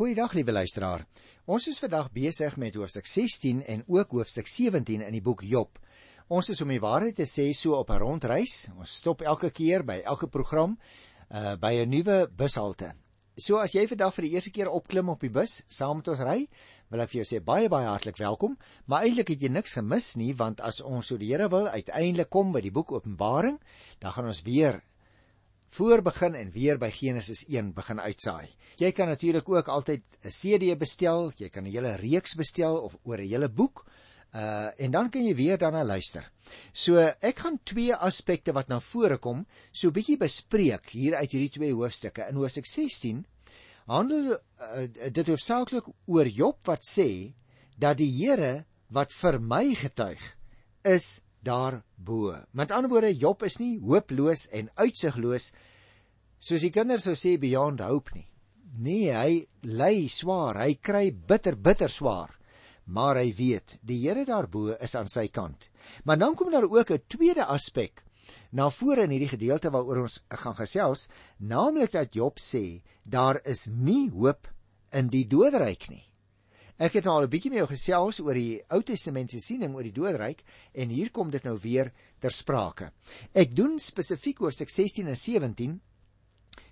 Goeiedag liewe luisteraar. Ons is vandag besig met hoofstuk 16 en ook hoofstuk 17 in die boek Job. Ons is om die waarheid te sê so op 'n rondreis. Ons stop elke keer by elke program uh by 'n nuwe bushalte. So as jy vandag vir die eerste keer opklim op die bus saam met ons ry, wil ek vir jou sê baie baie hartlik welkom. Maar eintlik het jy niks gemis nie want as ons so die Here wil uiteindelik kom by die boek Openbaring, dan gaan ons weer voor begin en weer by Genesis 1 begin uitsaai. Jy kan natuurlik ook altyd 'n CD bestel, jy kan 'n hele reeks bestel of oor 'n hele boek. Uh en dan kan jy weer daarna luister. So ek gaan twee aspekte wat na vore kom, so bietjie bespreek hier uit hierdie twee hoofstukke. In hoofstuk 16 handel uh, dit hoofsaaklik oor Job wat sê dat die Here wat vir my getuig is daarbo. Met ander woorde, Job is nie hooploos en uitsigloos soos die kinders sou sê beyond hope nie. Nee, hy ly swaar, hy kry bitter bitter swaar. Maar hy weet, die Here daarbo is aan sy kant. Maar dan kom daar ook 'n tweede aspek na vore in hierdie gedeelte waaroor ons gaan gesels, naamlik dat Job sê daar is nie hoop in die doderyk nie. Ek het nou al 'n bietjie met jou gesels oor die Ou Testament se siening oor die doodryk en hier kom dit nou weer ter sprake. Ek doen spesifiek oor 16 en 17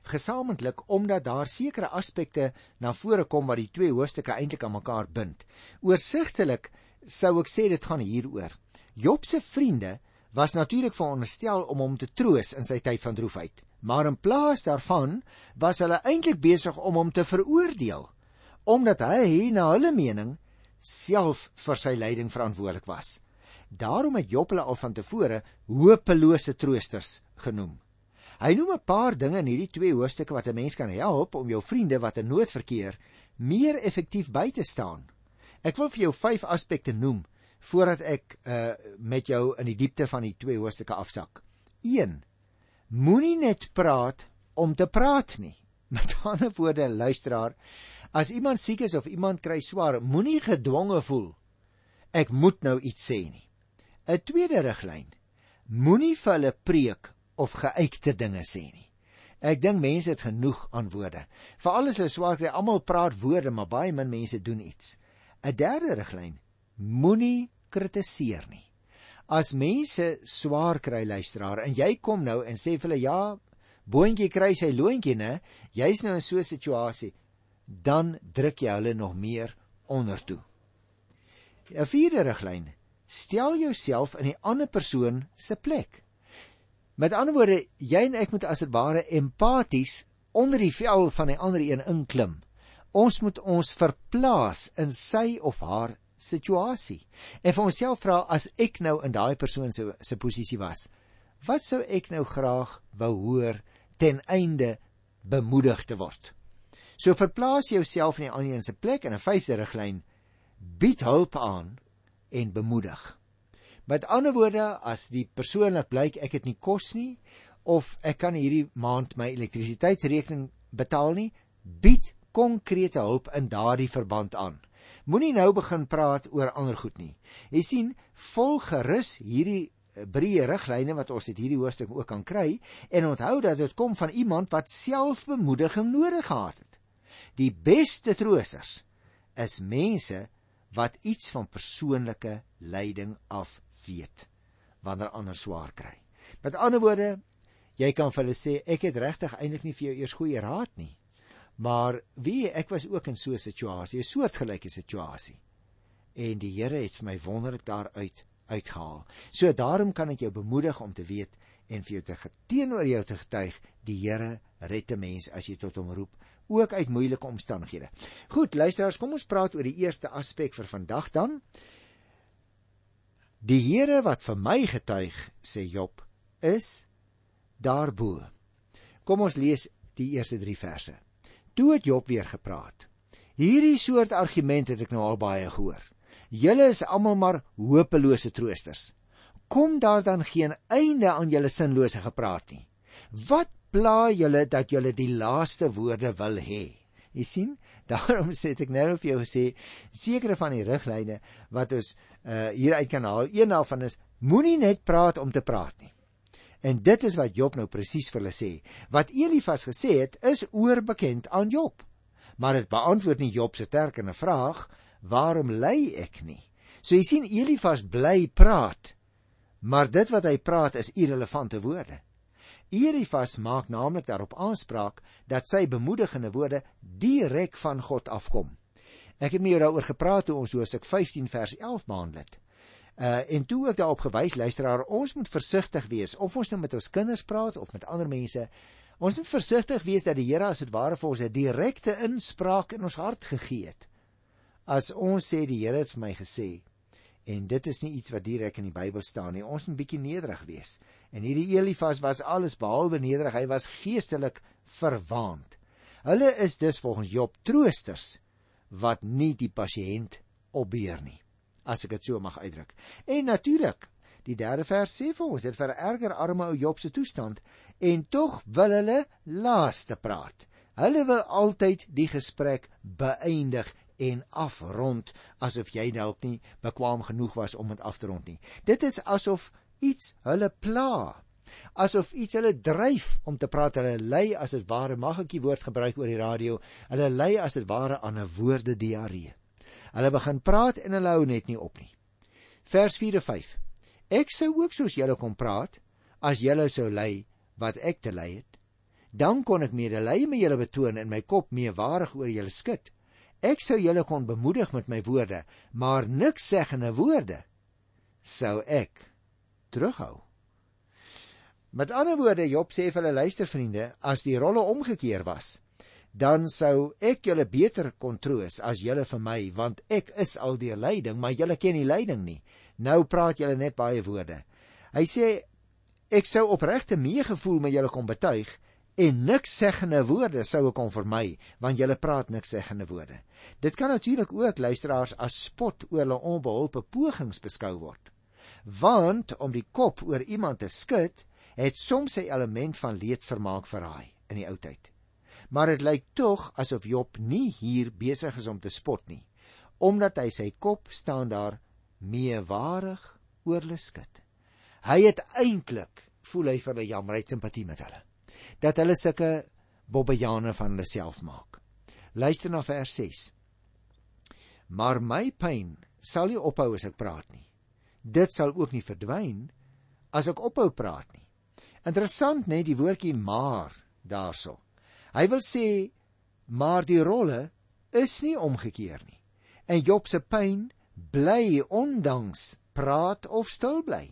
gesamentlik omdat daar sekere aspekte na vore kom wat die twee hoofstukke eintlik aan mekaar bind. Oorsigtelik sou ek sê dit gaan hieroor. Job se vriende was natuurlik veronderstel om hom te troos in sy tyd van droefheid, maar in plaas daarvan was hulle eintlik besig om hom te veroordeel omdat hy na hulle mening self vir sy lyding verantwoordelik was. Daarom het Job hulle al van tevore hopelose troosters genoem. Hy noem 'n paar dinge in hierdie twee hoofstukke wat 'n mens kan help om jou vriende wat in nood verkeer meer effektief by te staan. Ek wil vir jou vyf aspekte noem voordat ek uh, met jou in die diepte van die twee hoofstukke afsak. 1. Moenie net praat om te praat nie. Met ander woorde, luisteraar, As iemand siek is of iemand kry swaar, moenie gedwonge voel ek moet nou iets sê nie. 'n Tweede riglyn: Moenie vir hulle preek of geuite dinge sê nie. Ek dink mense het genoeg aan woorde. Veral as hulle swaar kry, almal praat woorde, maar baie min mense doen iets. 'n Derde riglyn: Moenie kritiseer nie. As mense swaar kry, luisteraar, en jy kom nou en sê vir hulle ja, boontjie kry sy loontjie, né? Jy's nou in so 'n situasie dan druk jy hulle nog meer onder toe. 'n Vierde riglyn: Stel jouself in die ander persoon se plek. Met ander woorde, jy en ek moet as dit ware empaties onder die vel van die ander een inklim. Ons moet ons verplaas in sy of haar situasie. En vir onsself vra as ek nou in daai persoon se se posisie was, wat sou ek nou graag wou hoor ten einde bemoedig te word? So verplaas jouself in die ander se plek en 'n vyfde riglyn bied hulp aan en bemoedig. Met ander woorde, as die persoonlik blyk ek het nie kos nie of ek kan hierdie maand my elektrisiteitsrekening betaal nie, bied konkrete hulp in daardie verband aan. Moenie nou begin praat oor ander goed nie. Jy sien, volg gerus hierdie breë riglyne wat ons uit hierdie hoofstuk ook kan kry en onthou dat dit kom van iemand wat self bemoediging nodig gehad het. Die beste troosters is mense wat iets van persoonlike lyding af weet wanneer ander swaar kry. Met ander woorde, jy kan vir hulle sê ek het regtig eintlik nie vir jou eers goeie raad nie. Maar wie ek was ook in so 'n situasie, 'n soortgelyke situasie. En die Here het vir my wonderlik daaruit uitgehaal. So daarom kan ek jou bemoedig om te weet en vir jou te teenoor jou te getuig, die Here red 'n mens as jy tot hom roep ook uit moeilike omstandighede. Goed, luisteraars, kom ons praat oor die eerste aspek vir vandag dan. Die Here wat vir my getuig, sê Job, is daarbo. Kom ons lees die eerste 3 verse. Toe het Job weer gepraat. Hierdie soort argumente het ek nou al baie gehoor. Julle is almal maar hopelose troosters. Kom daar dan geen einde aan julle sinlose gepraat nie. Wat pla julle dat julle die laaste woorde wil hê. Jy sien, daarom sê ek nou vir jou sê sekere van die riglyne wat ons uh, hier uit kan haal. Een daarvan is moenie net praat om te praat nie. En dit is wat Job nou presies vir hulle sê. Wat Elifas gesê het, is oorbekend aan Job. maar dit beantwoord nie Job se terkende vraag waarom ly ek nie. So jy sien Elifas bly praat, maar dit wat hy praat is irrelevante woorde. Elifas maak naamlik daarop aanspraak dat sy bemoedigende woorde direk van God afkom. Ek het met jou daaroor gepraat toe ons Hosea 15 vers 11 behandel het. Uh en toe ek daarop gewys luisteraar, ons moet versigtig wees of ons nou met ons kinders praat of met ander mense. Ons moet versigtig wees dat die Here as dit ware vir ons 'n direkte inspraak in ons hart gegee het. As ons sê die Here het vir my gesê en dit is nie iets wat direk in die Bybel staan nie. Ons moet bietjie nederig wees. En hierdie Elifas was alles behalwe nederig. Hy was geestelik verwaand. Hulle is dus volgens Job troosters wat nie die pasiënt opbeer nie as ek dit so mag uitdruk. En natuurlik, die derde vers sê vir ons dit vererger arme ou Job se toestand en tog wil hulle laaste praat. Hulle wil altyd die gesprek beëindig en afrond asof jy dalk nie bekwam genoeg was om dit af te rond nie. Dit is asof iets hulle pla. Asof iets hulle dryf om te praat. Hulle ly as dit ware mag ek die woord gebruik oor die radio. Hulle ly as dit ware aan 'n woorde diarree. Hulle begin praat en hulle hou net nie op nie. Vers 4 en 5. Ek sou ook soos julle kom praat as julle sou ly wat ek te ly het. Dan kon ek medelee met julle betoon en my kop meewarig oor julle skud. Ek sou julle kon bemoedig met my woorde, maar niks seggende woorde sou ek terughou. Met ander woorde, Job sê vir hulle luistervriende, as die rolle omgekeer was, dan sou ek julle beter kon troos as julle vir my, want ek is al die lyding, maar julle ken nie lyding nie. Nou praat julle net baie woorde. Hy sê ek sou opregte meegevoel met julle kom betuig en niks seggende woorde sou ek kon vermy, want julle praat niks seggende woorde. Dit kan natuurlik ook luisteraars as spot oor hulle onbeholpe pogings beskou word. Want om die kop oor iemand te skud, het soms 'n element van leedvermaak verraai in die ou tyd maar dit lyk tog asof Job nie hier besig is om te spot nie, omdat hy sy kop staan daar meewarig oorleskit. Hy het eintlik voel hy vir hulle jammer, hy het simpatie met hulle. Dat hulle sulke bobbejane van hulle self maak. Luister na vers 6. Maar my pyn sal nie ophou as ek praat nie. Dit sal ook nie verdwyn as ek ophou praat nie. Interessant net die woordjie maar daarso. Hy wil sê maar die rolle is nie omgekeer nie. En Job se pyn bly ondanks praat of stil bly.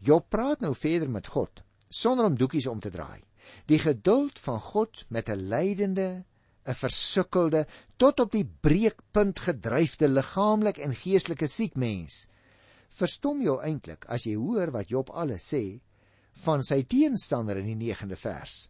Job praat nou verder met God sonder om doekies om te draai. Die geduld van God met 'n lydende, 'n versukkelde, tot op die breekpunt gedryfde liggaamlik en geestelike siek mens. Verstom jou eintlik as jy hoor wat Job alles sê van sy teenstander in die 9de vers.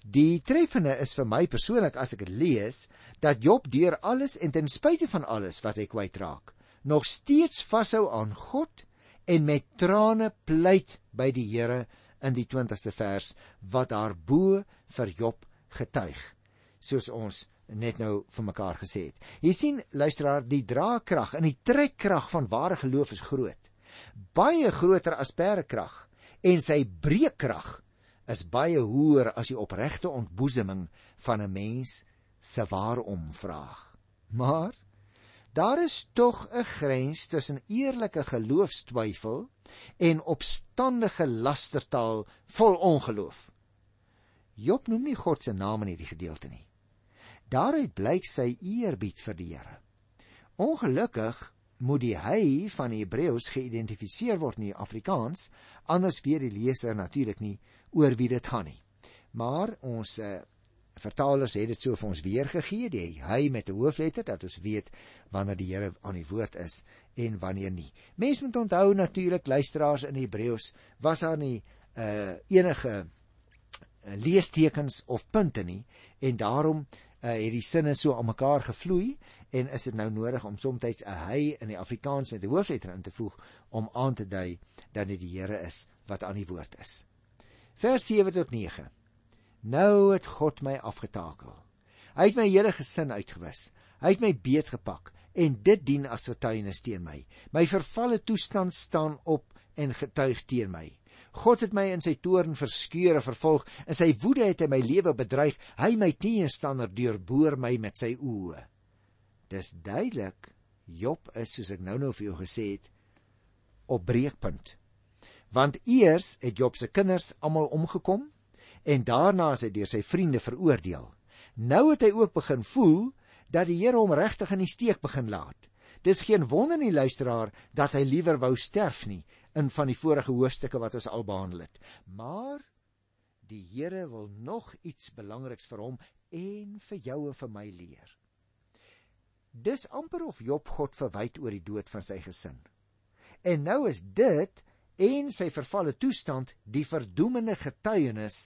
Die treffende is vir my persoonlik as ek dit lees dat Job deur alles en ten spyte van alles wat hy kwytraak, nog steeds vashou aan God en met trane pleit by die Here in die 20ste vers wat daarbo vir Job getuig soos ons net nou vir mekaar gesê het. Jy sien luisteraar, die draagkrag en die trekkrag van ware geloof is groot. Baie groter as perdekrag en sy breekkrag is baie hoër as die opregte ontboezeming van 'n mens se ware omvraag. Maar daar is tog 'n grens tussen eerlike geloofstwyfel en opstandige lastertaal vol ongeloof. Job noem nie God se naam in hierdie gedeelte nie. Daaruit blyk sy eerbied vir die Here. Ongelukkig moet die hy van Hebreëus geïdentifiseer word in die Afrikaans, anders weet die leser natuurlik nie oor wie dit gaan nie. Maar ons uh, vertalers het dit so vir ons weergegee, die hy met 'n hoofletter dat ons weet wanneer die Here aan die woord is en wanneer nie. Mense moet onthou natuurlik luisteraars in Hebreëus was daar nie uh, enige uh, leestekens of punte nie en daarom uh, het die sinne so aan mekaar gevloei en is dit nou nodig om soms 'n hy in die Afrikaans met 'n hoofletter in te voeg om aan te dui dat dit die Here is wat aan die woord is. Vers 7 tot 9. Nou het God my afgetakel. Hy het my hele gesin uitgewis. Hy het my beet gepak en dit dien as getuienis teen my. My vervalle toestand staan op en getuig teen my. God het my in sy toorn verskeur en vervolg. In sy woede het hy my lewe bedreig. Hy my teenstander deurboor my met sy oë. Dis duidelik Job is soos ek nou-nou vir jou gesê het op breekpunt. Want eers het Job se kinders almal omgekom en daarna is hy deur sy vriende veroordeel. Nou het hy ook begin voel dat die Here hom regtig in die steek begin laat. Dis geen wonder nie luisteraar dat hy liewer wou sterf nie in van die vorige hoofstukke wat ons al behandel het. Maar die Here wil nog iets belangriks vir hom en vir jou en vir my leer. Dis amper of Job God verwyd oor die dood van sy gesin. En nou is dit en sy vervalle toestand die verdoemende getuienis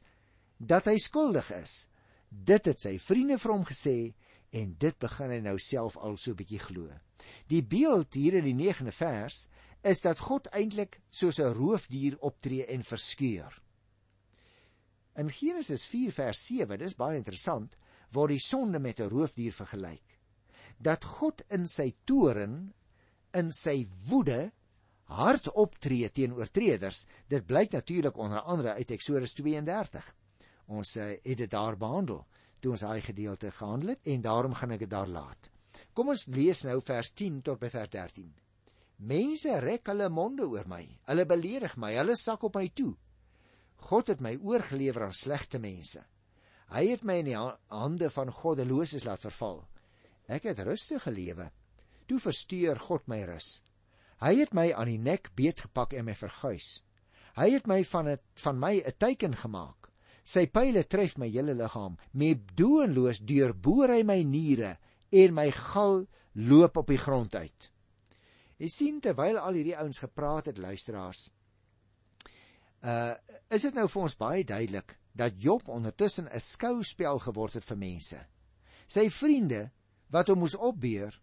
dat hy skuldig is. Dit het sy vriende vir hom gesê en dit begin hy nou self al so 'n bietjie glo. Die beeld hier in die 9de vers is dat God eintlik soos 'n roofdier optree en verskeur. In Genesis 4 vers 7, dis baie interessant, word die sonde met 'n roofdier vergelyk. Dat God in sy toorn, in sy woede hard optree teen oortreders, dit blyk natuurlik onder andere uit Eksodus 32. Ons uh, het dit daar behandel toe ons daai gedeelte gehandel het en daarom gaan ek dit daar laat. Kom ons lees nou vers 10 tot by vers 13. Mense rek hulle monde oor my. Hulle beledig my. Hulle sak op my toe. God het my oorgelewer aan slegte mense. Hy het my in die hande van goddeloses laat verval. Ek het rustig gelewe. Toe versteur God my rus. Hy het my aan die nek beetgepak en my verguis. Hy het my van het, van my 'n teken gemaak. Sy pile tref my hele liggaam. Met doenloos deurboor hy my niere en my gal loop op die grond uit. Jy sien terwyl al hierdie ouens gepraat het, luisteraars. Uh is dit nou vir ons baie duidelik dat Job ondertussen 'n skouspel geword het vir mense. Sy vriende wat hom moes opbeer,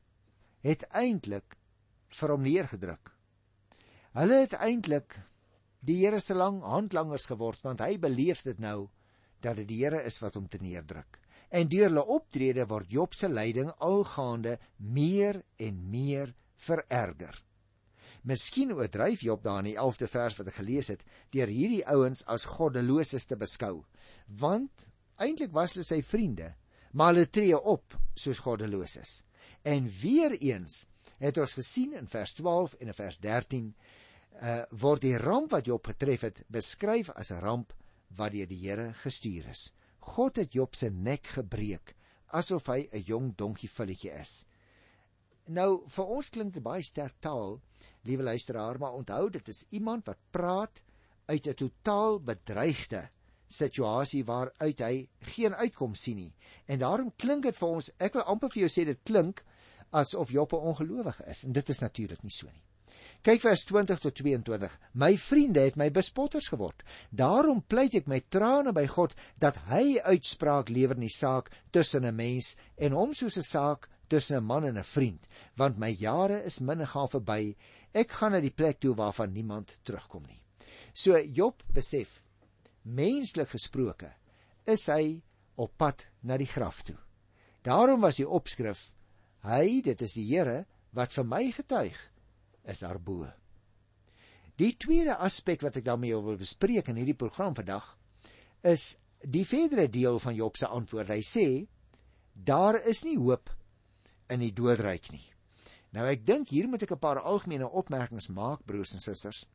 het eintlik vir hom neergedruk. Hulle het eintlik die Here se lang handlangers geword want hy beleef dit nou dat dit die Here is wat hom te neerdruk. En deur hulle optrede word Job se lyding algaande meer en meer vererger. Miskien oordryf Job daar in die 11de vers wat ek gelees het, deur hierdie ouens as goddeloses te beskou, want eintlik was hulle sy vriende, maar hulle tree op soos goddeloses. En weer eens het ons gesien in vers 12 en in vers 13 uh, word die ramp wat Job getref het beskryf as 'n ramp wat deur die Here gestuur is. God het Job se nek gebreek asof hy 'n jong donkiefilletjie is. Nou vir ons klink dit baie sterk taal, liewe luisteraar, maar onthou dit is iemand wat praat uit 'n totaal bedreigde situasie waaruit hy geen uitkoms sien nie. En daarom klink dit vir ons, ek wil amper vir jou sê dit klink asof Job 'n ongelowige is en dit is natuurlik nie so nie. Kyk vers 20 tot 22. My vriende het my bespotters geword. Daarom pleit ek met trane by God dat hy uitspraak lewer in die saak tussen 'n mens en hom soos 'n saak tussen 'n man en 'n vriend, want my jare is minne gaan verby. Ek gaan na die plek toe waarvan niemand terugkom nie. So Job besef, menslik gesproke, is hy op pad na die graf toe. Daarom was die opskrif: Hy, dit is die Here wat vir my getuig is daarbo. Die tweede aspek wat ek daarmee wil bespreek in hierdie program vandag is die verdere deel van Job se antwoord. Hy sê daar is nie hoop in die doodryk nie. Nou ek dink hier moet ek 'n paar algemene opmerkings maak broers en susters.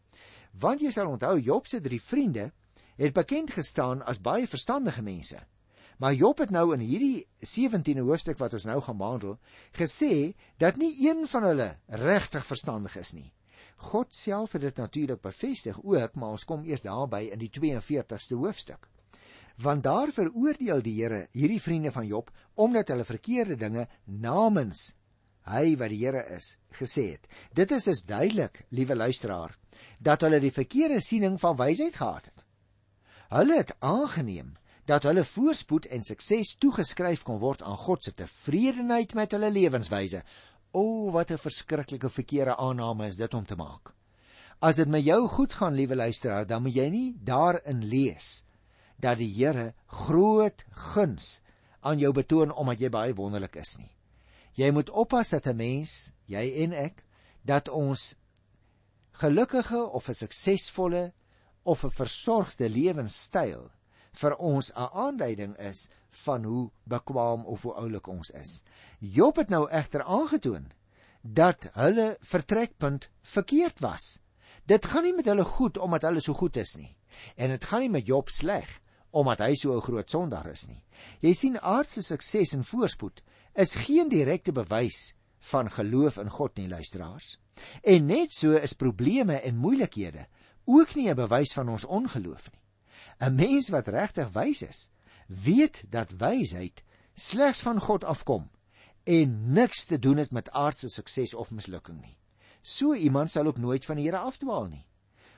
Want jy sal onthou Job se drie vriende het bekend gestaan as baie verstandige mense. Maar Job het nou in hierdie 17de hoofstuk wat ons nou gaan behandel, gesê dat nie een van hulle regtig verstandig is nie. God self het dit natuurlik bevestig ook, maar ons kom eers daarby in die 42ste hoofstuk. Want daar veroordeel die Here hierdie vriende van Job omdat hulle verkeerde dinge namens hy wat die Here is gesê het. Dit is dus duidelik, liewe luisteraar, dat hulle die verkeerde siening van wysheid gehad het. Hulle het aangeneem dat hulle voorspoed en sukses toegeskryf kon word aan God se tevredenheid met hulle lewenswyse. O, wat 'n verskriklike verkeerde aanname is dit om te maak. As dit met jou goed gaan, liewe luisteraar, dan moet jy nie daarin lees dat die Here groot guns aan jou betoon omdat jy baie wonderlik is nie. Jy moet oppas dat 'n mens, jy en ek, dat ons gelukkige of 'n suksesvolle of 'n versorgde lewenstyl vir ons 'n aanduiding is van hoe bekwaam of hoe oulik ons is. Job het nou egter aangetoon dat hulle vertrekpunt verkeerd was. Dit gaan nie met hulle goed omdat hulle so goed is nie. En dit gaan nie met Job sleg omdat hy so 'n groot sondaar is nie. Jy sien aardse sukses en voorspoed is geen direkte bewys van geloof in God nie, luisteraars. En net so is probleme en moeilikhede ook nie 'n bewys van ons ongeloof nie. 'n Mens wat regtig wys is, weet dat wysheid slegs van God afkom en niks te doen het met aardse sukses of mislukking nie. So iemand sal ook nooit van die Here afdwaal nie.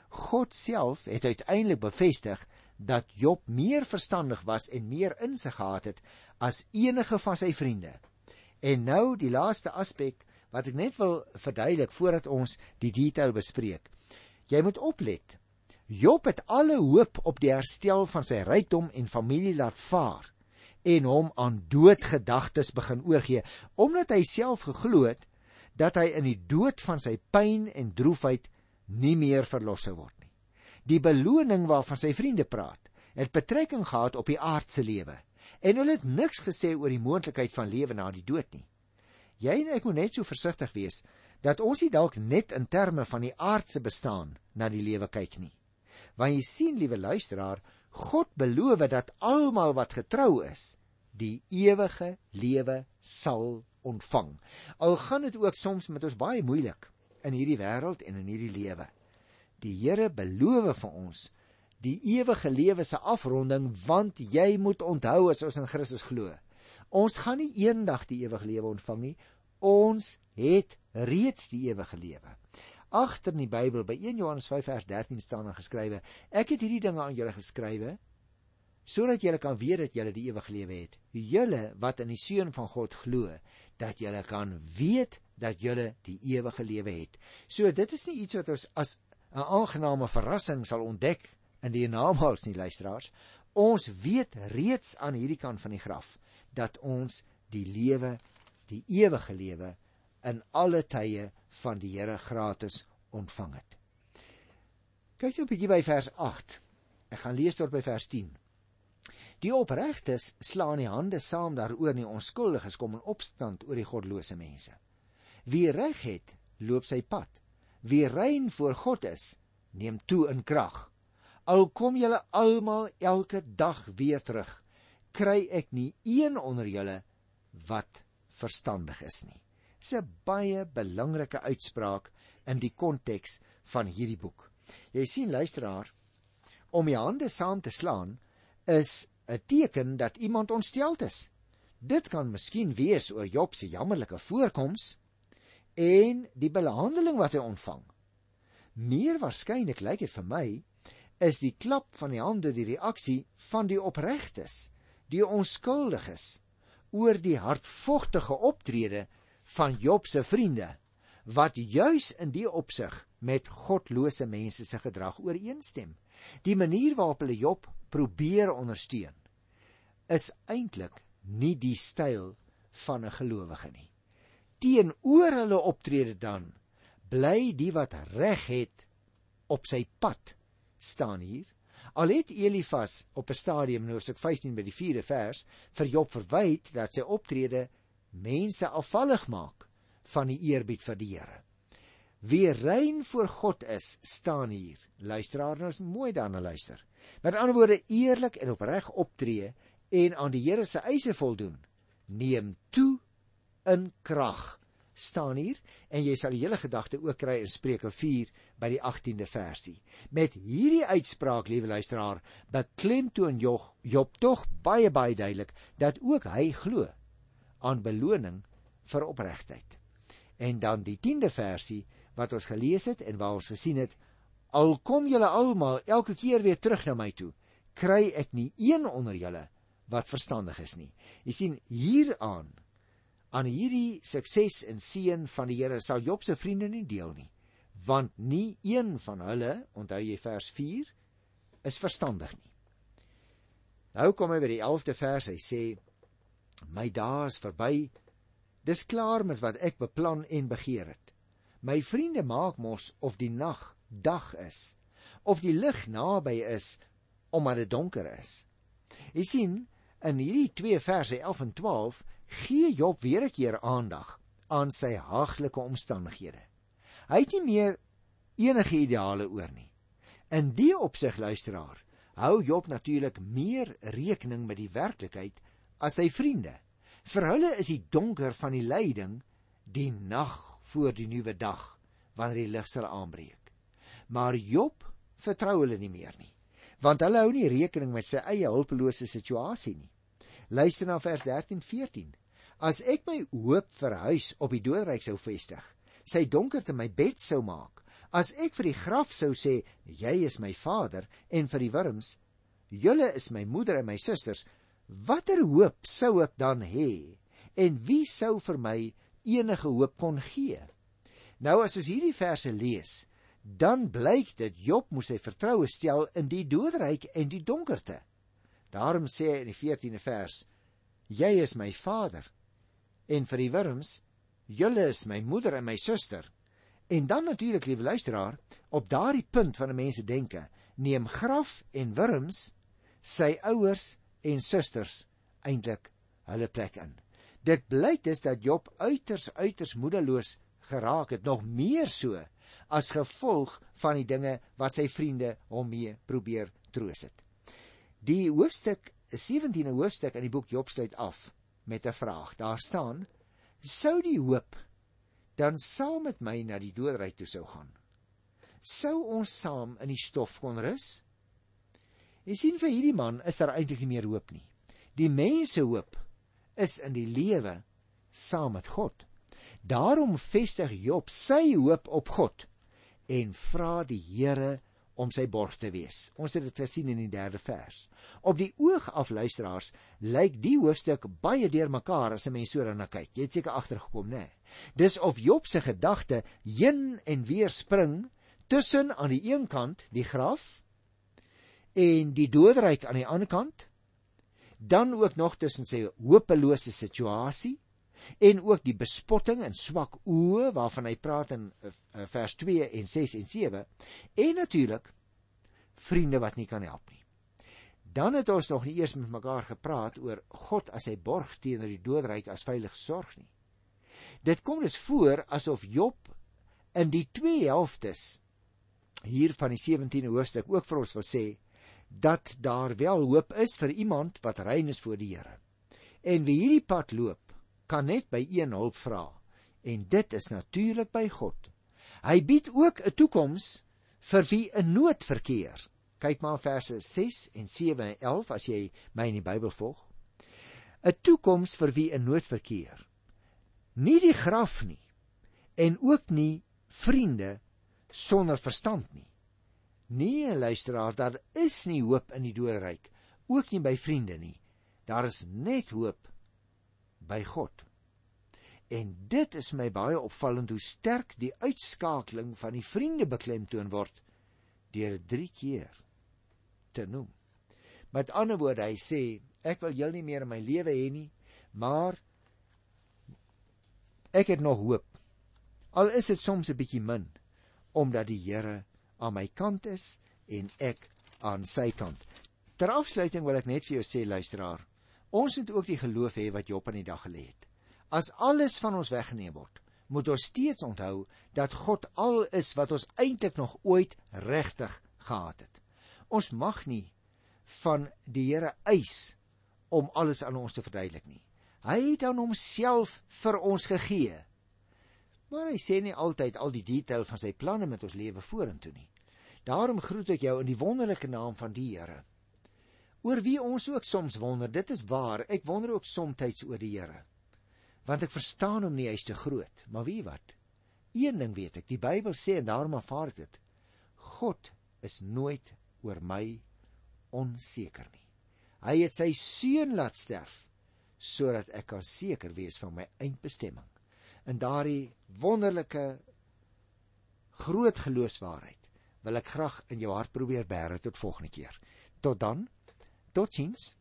God self het uiteindelik bevestig dat Job meer verstandig was en meer insig gehad het as enige van sy vriende. En nou die laaste aspek wat ek net wil verduidelik voordat ons die detail bespreek. Jy moet oplet. Job het alle hoop op die herstel van sy rykdom en familie laat vaar en hom aan doodgedagtes begin oorgee omdat hy self geglo het dat hy in die dood van sy pyn en droefheid nie meer verlos sou word nie. Die beloning waarvan sy vriende praat, het betrekking gehad op die aardse lewe en hulle het niks gesê oor die moontlikheid van lewe na die dood nie. Jy en ek moet net so versigtig wees dat ons nie dalk net in terme van die aardse bestaan na die lewe kyk nie. Want jy sien, liewe luisteraar, God beloof dat almal wat getrou is, die ewige lewe sal ontvang. Al gaan dit ook soms met ons baie moeilik in hierdie wêreld en in hierdie lewe. Die Here beloof vir ons die ewige lewe se afronding want jy moet onthou as ons in Christus glo. Ons gaan nie eendag die ewige lewe ontvang nie. Ons het reeds die ewige lewe. Agter in die Bybel by 1 Johannes 5 vers 13 staan daar geskrywe: Ek het hierdie dinge aan julle geskrywe sodat julle kan weet dat julle die ewige lewe het. Julle wat in die seun van God glo, dat julle kan weet dat julle die ewige lewe het. So dit is nie iets wat ons as 'n aangename verrassing sal ontdek in die namaals nie luisteraars. Ons weet reeds aan hierdie kant van die graf dat ons die lewe, die ewige lewe in alle tye van die Here gratis ontvang het. Kyk net 'n bietjie by vers 8. Ek gaan lees tot by vers 10. Die opregtes slaan die hande saam daaroor nie onskuldiges kom in opstand oor die godlose mense. Wie reg het, loop sy pad. Wie rein voor God is, neem toe in krag. Al kom julle almal elke dag weer terug, kry ek nie een onder julle wat verstandig is nie. 'n baie belangrike uitspraak in die konteks van hierdie boek. Jy sien luisteraar, om die hande saam te slaan is 'n teken dat iemand ontsteld is. Dit kan miskien wees oor Job se jammerlike voorkoms en die behandeling wat hy ontvang. Meer waarskynlik lyk dit vir my is die klap van die hande die reaksie van die opregtes, die onskuldiges oor die hartvogtige optrede van Job se vriende wat juis in die opsig met godlose mense se gedrag ooreenstem. Die manier waarop hulle Job probeer ondersteun is eintlik nie die styl van 'n gelowige nie. Teenoor hulle optrede dan bly die wat reg het op sy pad staan hier. Al het Elifas op 'n stadium in Hoofstuk 15 by die 4de vers vir Job verwyd dat sy optrede mense afvallig maak van die eerbied vir die Here. Wie rein voor God is, staan hier. Luisteraar, nou is mooi daarna luister. Met ander woorde, eerlik en opreg optree en aan die Here se eise voldoen, neem toe in krag. staan hier en jy sal die hele gedagte ook kry in Spreuke 4 by die 18de versie. Met hierdie uitspraak, liewe luisteraar, beklemtoon Job, Job tog baie baie duidelik dat ook hy glo aan beloning vir opregtheid. En dan die 10de versie wat ons gelees het en waar ons gesien het, al kom julle almal elke keer weer terug na my toe, kry ek nie een onder julle wat verstandig is nie. Jy sien hieraan aan hierdie sukses en seën van die Here sal Job se vriende nie deel nie, want nie een van hulle, onthou jy vers 4, is verstandig nie. Nou kom hy by die 11de vers, hy sê: My dae is verby. Dis klaar met wat ek beplan en begeer het. My vriende maak mos of die nag dag is, of die lig naby is omdat dit donker is. Jy sien, in hierdie twee verse 11 en 12 gee Job weer 'n keer aandag aan sy haaglike omstandighede. Hy het nie meer enige ideale oor nie. In die opsig luisteraar, hou Job natuurlik meer rekening met die werklikheid as sy vriende. Vir hulle is die donker van die lyding die nag voor die nuwe dag wanneer die lig sal aanbreek. Maar Job vertrou hulle nie meer nie, want hulle hou nie rekening met sy eie hulpelose situasie nie. Luister na vers 13-14. As ek my hoop verhuis op die doodryk sou vestig, sy donkerte my bed sou maak, as ek vir die graf sou sê, jy is my vader en vir die wurms, julle is my moeder en my susters, watter hoop sou ek dan hê? En wie sou vir my enige hoop kon gee? Nou as ons hierdie verse lees, dan blyk dit Job moes sy vertroue stel in die doodryk en die donkerte. Daarom sê hy in die 14de vers: Jy is my vader en vir die wurms, julle is my moeder en my suster. En dan natuurlik, liewe luisteraar, op daardie punt van 'n mens se denke, neem graf en wurms sy ouers en susters eintlik hulle plek in. Dit blyk dus dat Job uiters uiters moedeloos geraak het, nog meer so as gevolg van die dinge wat sy vriende hom mee probeer troos het. Die hoofstuk 17de hoofstuk in die boek Job sluit af met 'n vraag. Daar staan: Sou die hoop dan saam met my na die doodryk toe sou gaan? Sou ons saam in die stof kon rus? Jy sien vir hierdie man is daar eintlik nie meer hoop nie. Die mense hoop is in die lewe saam met God. Daarom vestig Job sy hoop op God en vra die Here om sy borg te wees. Ons het dit gesien in die 3de vers. Op die oog af luisteraars lyk die hoofstuk baie deurmekaar as 'n mens so daarna kyk. Jy het seker agtergekom, né? Nee. Dis of Job se gedagte heen en weer spring tussen aan die een kant die graf en die doodryk aan die ander kant, dan ook nog tussen sy hopelose situasie en ook die bespotting en swak oë waarvan hy praat in uh, vers 2 en 6 en 7 en natuurlik vriende wat nie kan help nie. Dan het ons nog nie eers met mekaar gepraat oor God as hy borg teenoor die doodryk as veilig sorg nie. Dit kom dus voor asof Job in die twee helftes hier van die 17de hoofstuk ook vir ons wil sê dat daar wel hoop is vir iemand wat rein is voor die Here. En wie hierdie pad loop, kan net by een hulp vra en dit is natuurlik by God. Hy bied ook 'n toekoms vir wie in nood verkeer. Kyk maar verse 6 en 7 en 11 as jy my in die Bybel volg. 'n Toekoms vir wie in nood verkeer. Nie die graf nie en ook nie vriende sonder verstand nie. Nee, luisteraar, daar is nie hoop in die doodryk, ook nie by vriende nie. Daar is net hoop by God. En dit is my baie opvallend hoe sterk die uitskakeling van die vriende beklemtoon word deur 3 keer te noem. Met ander woorde, hy sê ek wil jou nie meer in my lewe hê nie, maar ek het nog hoop. Al is dit soms 'n bietjie min omdat die Here aan my kant is en ek aan sy kant. Ter afsluiting wil ek net vir jou sê luisteraar, Ons moet ook die geloof hê wat Job aan die dag gelê het. As alles van ons weggeneem word, moet ons steeds onthou dat God al is wat ons eintlik nog ooit regtig gehad het. Ons mag nie van die Here eis om alles aan ons te verduidelik nie. Hy het aan homself vir ons gegee. Maar hy sê nie altyd al die detail van sy planne met ons lewe vorentoe nie. Daarom groet ek jou in die wonderlike naam van die Here oor wie ons ook soms wonder. Dit is waar. Ek wonder ook soms oor die Here. Want ek verstaan hom nie, hy's te groot. Maar wie wat? Een ding weet ek, die Bybel sê en daarom aanvaar ek dit. God is nooit oor my onseker nie. Hy het sy seun laat sterf sodat ek kan seker wees van my eindbestemming. In daardie wonderlike groot geloofswaarheid wil ek graag in jou hart probeer bære tot volgende keer. Tot dan Totsiens.